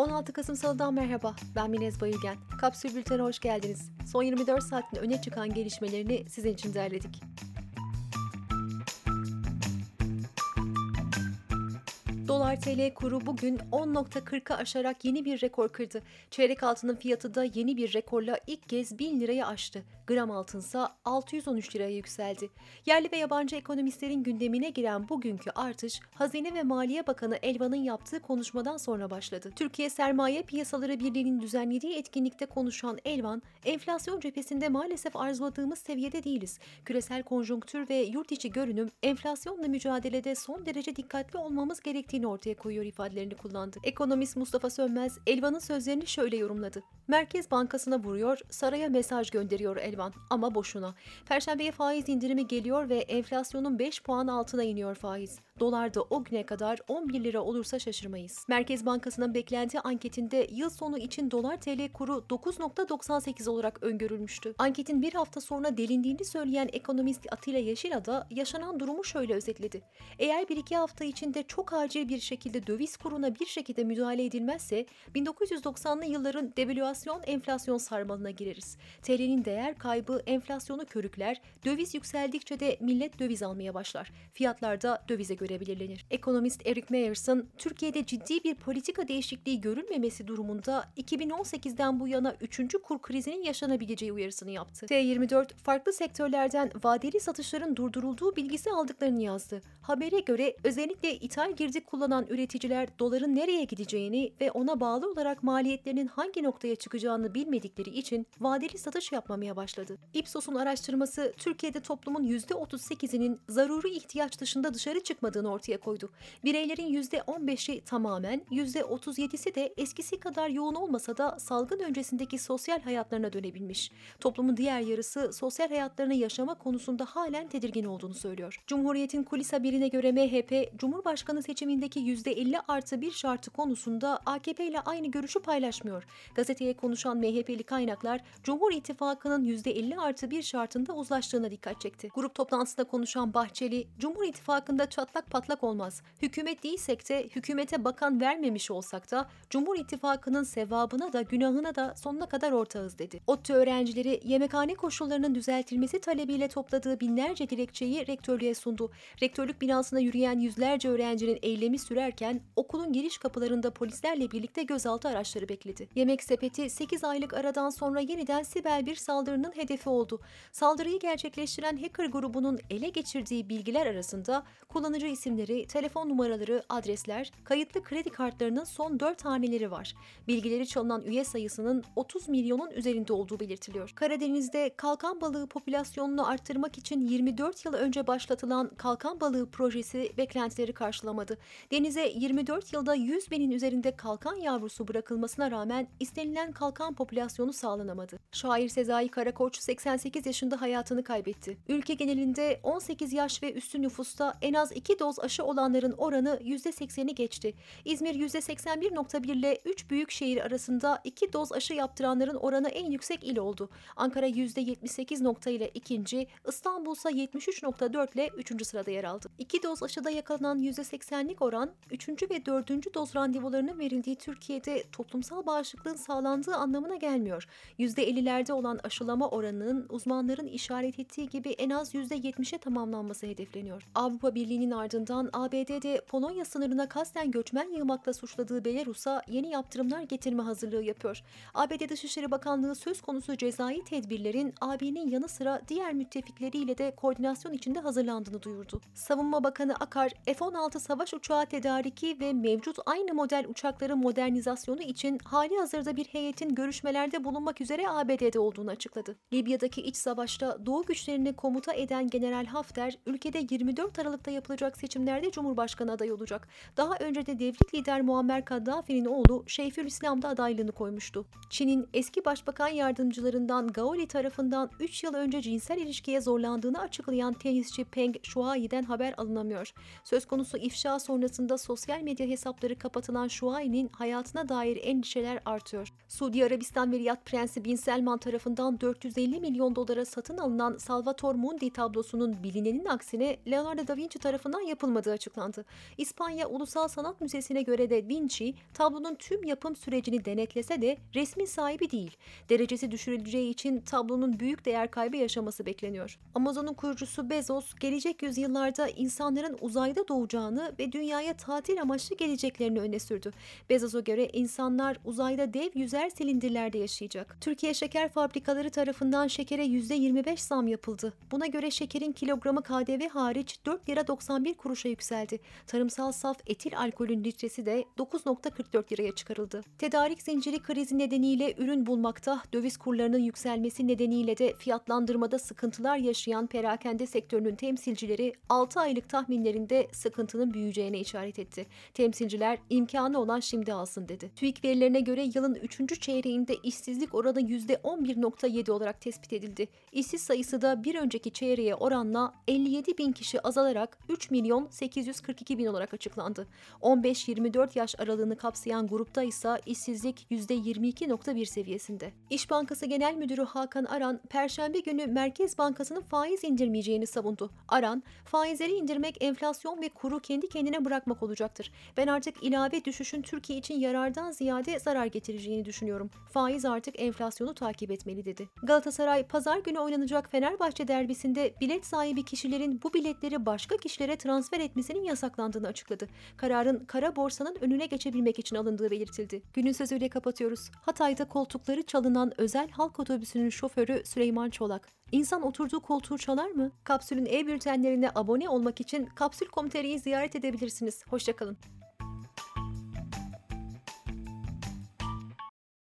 16 Kasım Salı'dan merhaba. Ben Minez Bayülgen. Kapsül Bülten'e hoş geldiniz. Son 24 saatin öne çıkan gelişmelerini sizin için derledik. Dolar TL kuru bugün 10.40'a aşarak yeni bir rekor kırdı. Çeyrek altının fiyatı da yeni bir rekorla ilk kez 1000 lirayı aştı. Gram altınsa 613 liraya yükseldi. Yerli ve yabancı ekonomistlerin gündemine giren bugünkü artış, Hazine ve Maliye Bakanı Elvan'ın yaptığı konuşmadan sonra başladı. Türkiye Sermaye Piyasaları Birliği'nin düzenlediği etkinlikte konuşan Elvan, enflasyon cephesinde maalesef arzuladığımız seviyede değiliz. Küresel konjonktür ve yurt içi görünüm enflasyonla mücadelede son derece dikkatli olmamız gerektiğini ortaya koyuyor ifadelerini kullandı. Ekonomist Mustafa Sönmez, Elvan'ın sözlerini şöyle yorumladı. Merkez Bankası'na vuruyor, saraya mesaj gönderiyor Elvan ama boşuna. Perşembeye faiz indirimi geliyor ve enflasyonun 5 puan altına iniyor faiz. Dolar da o güne kadar 11 lira olursa şaşırmayız. Merkez Bankası'nın beklenti anketinde yıl sonu için dolar TL kuru 9.98 olarak öngörülmüştü. Anketin bir hafta sonra delindiğini söyleyen ekonomist Atilla Yeşila da yaşanan durumu şöyle özetledi. Eğer bir iki hafta içinde çok acil bir şekilde döviz kuruna bir şekilde müdahale edilmezse 1990'lı yılların devalüasyon enflasyon sarmalına gireriz. TL'nin değer kaybı enflasyonu körükler, döviz yükseldikçe de millet döviz almaya başlar. Fiyatlar da dövize göre belirlenir. Ekonomist Eric Meyerson, Türkiye'de ciddi bir politika değişikliği görülmemesi durumunda 2018'den bu yana 3. kur krizinin yaşanabileceği uyarısını yaptı. T24 farklı sektörlerden vadeli satışların durdurulduğu bilgisi aldıklarını yazdı. Habere göre özellikle ithal girdi kullanan üreticiler doların nereye gideceğini ve ona bağlı olarak maliyetlerinin hangi noktaya çıkacağını bilmedikleri için vadeli satış yapmamaya başladı. Ipsos'un araştırması Türkiye'de toplumun %38'inin zaruri ihtiyaç dışında dışarı çıkmadığını ortaya koydu. Bireylerin %15'i tamamen, %37'si de eskisi kadar yoğun olmasa da salgın öncesindeki sosyal hayatlarına dönebilmiş. Toplumun diğer yarısı sosyal hayatlarını yaşama konusunda halen tedirgin olduğunu söylüyor. Cumhuriyet'in kulis haberine göre MHP, Cumhurbaşkanı seçimindeki %50 artı bir şartı konusunda AKP ile aynı görüşü paylaşmıyor. Gazeteye konuşan MHP'li kaynaklar, Cumhur İttifakı'nın %50 artı bir şartında uzlaştığına dikkat çekti. Grup toplantısında konuşan Bahçeli, Cumhur İttifakı'nda çatlak patlak olmaz. Hükümet değilsek de, hükümete bakan vermemiş olsak da, Cumhur İttifakı'nın sevabına da günahına da sonuna kadar ortağız dedi. ODTÜ öğrencileri yemekhane koşullarının düzeltilmesi talebiyle topladığı binlerce dilekçeyi rektörlüğe sundu. Rektörlük binasına yürüyen yüzlerce öğrencinin eylemi sürerken okulun giriş kapılarında polislerle birlikte gözaltı araçları bekledi. Yemek sepeti 8 aylık aradan sonra yeniden Sibel bir saldırının hedefi oldu. Saldırıyı gerçekleştiren hacker grubunun ele geçirdiği bilgiler arasında kullanıcı isimleri, telefon numaraları, adresler, kayıtlı kredi kartlarının son 4 haneleri var. Bilgileri çalınan üye sayısının 30 milyonun üzerinde olduğu belirtiliyor. Karadeniz'de kalkan balığı popülasyonunu arttırmak için 24 yıl önce başlatılan kalkan balığı projesi beklentileri karşılamadı. Denize 24 yılda 100 binin üzerinde kalkan yavrusu bırakılmasına rağmen istenilen kalkan popülasyonu sağlanamadı. Şair Sezai Karakoç 88 yaşında hayatını kaybetti. Ülke genelinde 18 yaş ve üstü nüfusta en az 2 doz aşı olanların oranı %80'i geçti. İzmir %81.1 ile 3 büyük şehir arasında 2 doz aşı yaptıranların oranı en yüksek il oldu. Ankara %78 nokta ile ikinci, İstanbul ise 73.4 ile 3. sırada yer aldı. 2 doz aşıda yakalanan %80'lik oran 3. ve 4. doz randevularının verildiği Türkiye'de toplumsal bağışıklığın sağlandığı anlamına gelmiyor. %50'lerde olan aşılama oranının uzmanların işaret ettiği gibi en az %70'e tamamlanması hedefleniyor. Avrupa Birliği'nin ardından ABD'de Polonya sınırına kasten göçmen yığmakla suçladığı Belarus'a yeni yaptırımlar getirme hazırlığı yapıyor. ABD Dışişleri Bakanlığı söz konusu cezai tedbirlerin AB'nin yanı sıra diğer müttefikleriyle de koordinasyon içinde hazırlandığını duyurdu. Savunma Bakanı Akar, F-16 savaş uçağı tedariki ve mevcut aynı model uçakların modernizasyonu için hali hazırda bir heyetin görüşmelerde bulunmak üzere ABD'de olduğunu açıkladı. Libya'daki iç savaşta Doğu güçlerini komuta eden General Hafter, ülkede 24 Aralık'ta yapılacak seçimlerde Cumhurbaşkanı adayı olacak. Daha önce de devlet lider Muammer Kaddafi'nin oğlu Şeyfülislam da adaylığını koymuştu. Çin'in eski başbakan yardımcılarından Gaoli tarafından 3 yıl önce cinsel ilişkiye zorlandığını açıklayan tenisçi Peng Shuai'den haber alınamıyor. Söz konusu ifşa sonrasında sosyal medya hesapları kapatılan Shuai'nin hayatına dair endişeler artıyor. Suudi Arabistan Veliyat Prensi Bin Selman tarafından 550 milyon dolara satın alınan Salvator Mundi tablosunun bilinenin aksine Leonardo da Vinci tarafından yapılmadığı açıklandı. İspanya Ulusal Sanat Müzesi'ne göre de Vinci tablonun tüm yapım sürecini denetlese de resmin sahibi değil. Derecesi düşürüleceği için tablonun büyük değer kaybı yaşaması bekleniyor. Amazon'un kurucusu Bezos, gelecek yüzyıllarda insanların uzayda doğacağını ve dünyaya tatil amaçlı geleceklerini öne sürdü. Bezos'a göre insanlar uzayda dev yüzer silindirlerde yaşayacak. Türkiye Şeker Fabrikaları tarafından şekere %25 zam yapıldı. Buna göre şekerin kilogramı KDV hariç 4 lira 91 kuruşa yükseldi. Tarımsal saf etil alkolün litresi de 9.44 liraya çıkarıldı. Tedarik zinciri krizi nedeniyle ürün bulmakta, döviz kurlarının yükselmesi nedeniyle de fiyatlandırmada sıkıntılar yaşayan perakende sektörünün temsilcileri 6 aylık tahminlerinde sıkıntının büyüyeceğine işaret etti. Temsilciler imkanı olan şimdi alsın dedi. TÜİK verilerine göre yılın 3. çeyreğinde işsizlik oranı %11.7 olarak tespit edildi. İşsiz sayısı da bir önceki çeyreğe oranla 57 bin kişi azalarak 3 milyon 842 bin olarak açıklandı. 15-24 yaş aralığını kapsayan grupta ise işsizlik %22.1 seviyesinde. İş Bankası Genel Müdürü Hakan Aran, Perşembe günü Merkez Bankası'nın faiz indirmeyeceğini savundu. Aran, faizleri indirmek enflasyon ve kuru kendi kendine bırakmak olacaktır. Ben artık ilave düşüşün Türkiye için yarardan ziyade zarar getireceğini düşünüyorum. Faiz artık enflasyonu takip etmeli dedi. Galatasaray, pazar günü oynanacak Fenerbahçe derbisinde bilet sahibi kişilerin bu biletleri başka kişilere transfer etmesinin yasaklandığını açıkladı. Kararın kara borsanın önüne geçebilmek için alındığı belirtildi. Günün sözüyle kapatıyoruz. Hatay'da koltukları çalınan özel halk otobüsünün şoförü Süleyman Çolak. İnsan oturduğu koltuğu çalar mı? Kapsül'ün e-bültenlerine abone olmak için Kapsül.com.tr'yi ziyaret edebilirsiniz. Hoşçakalın.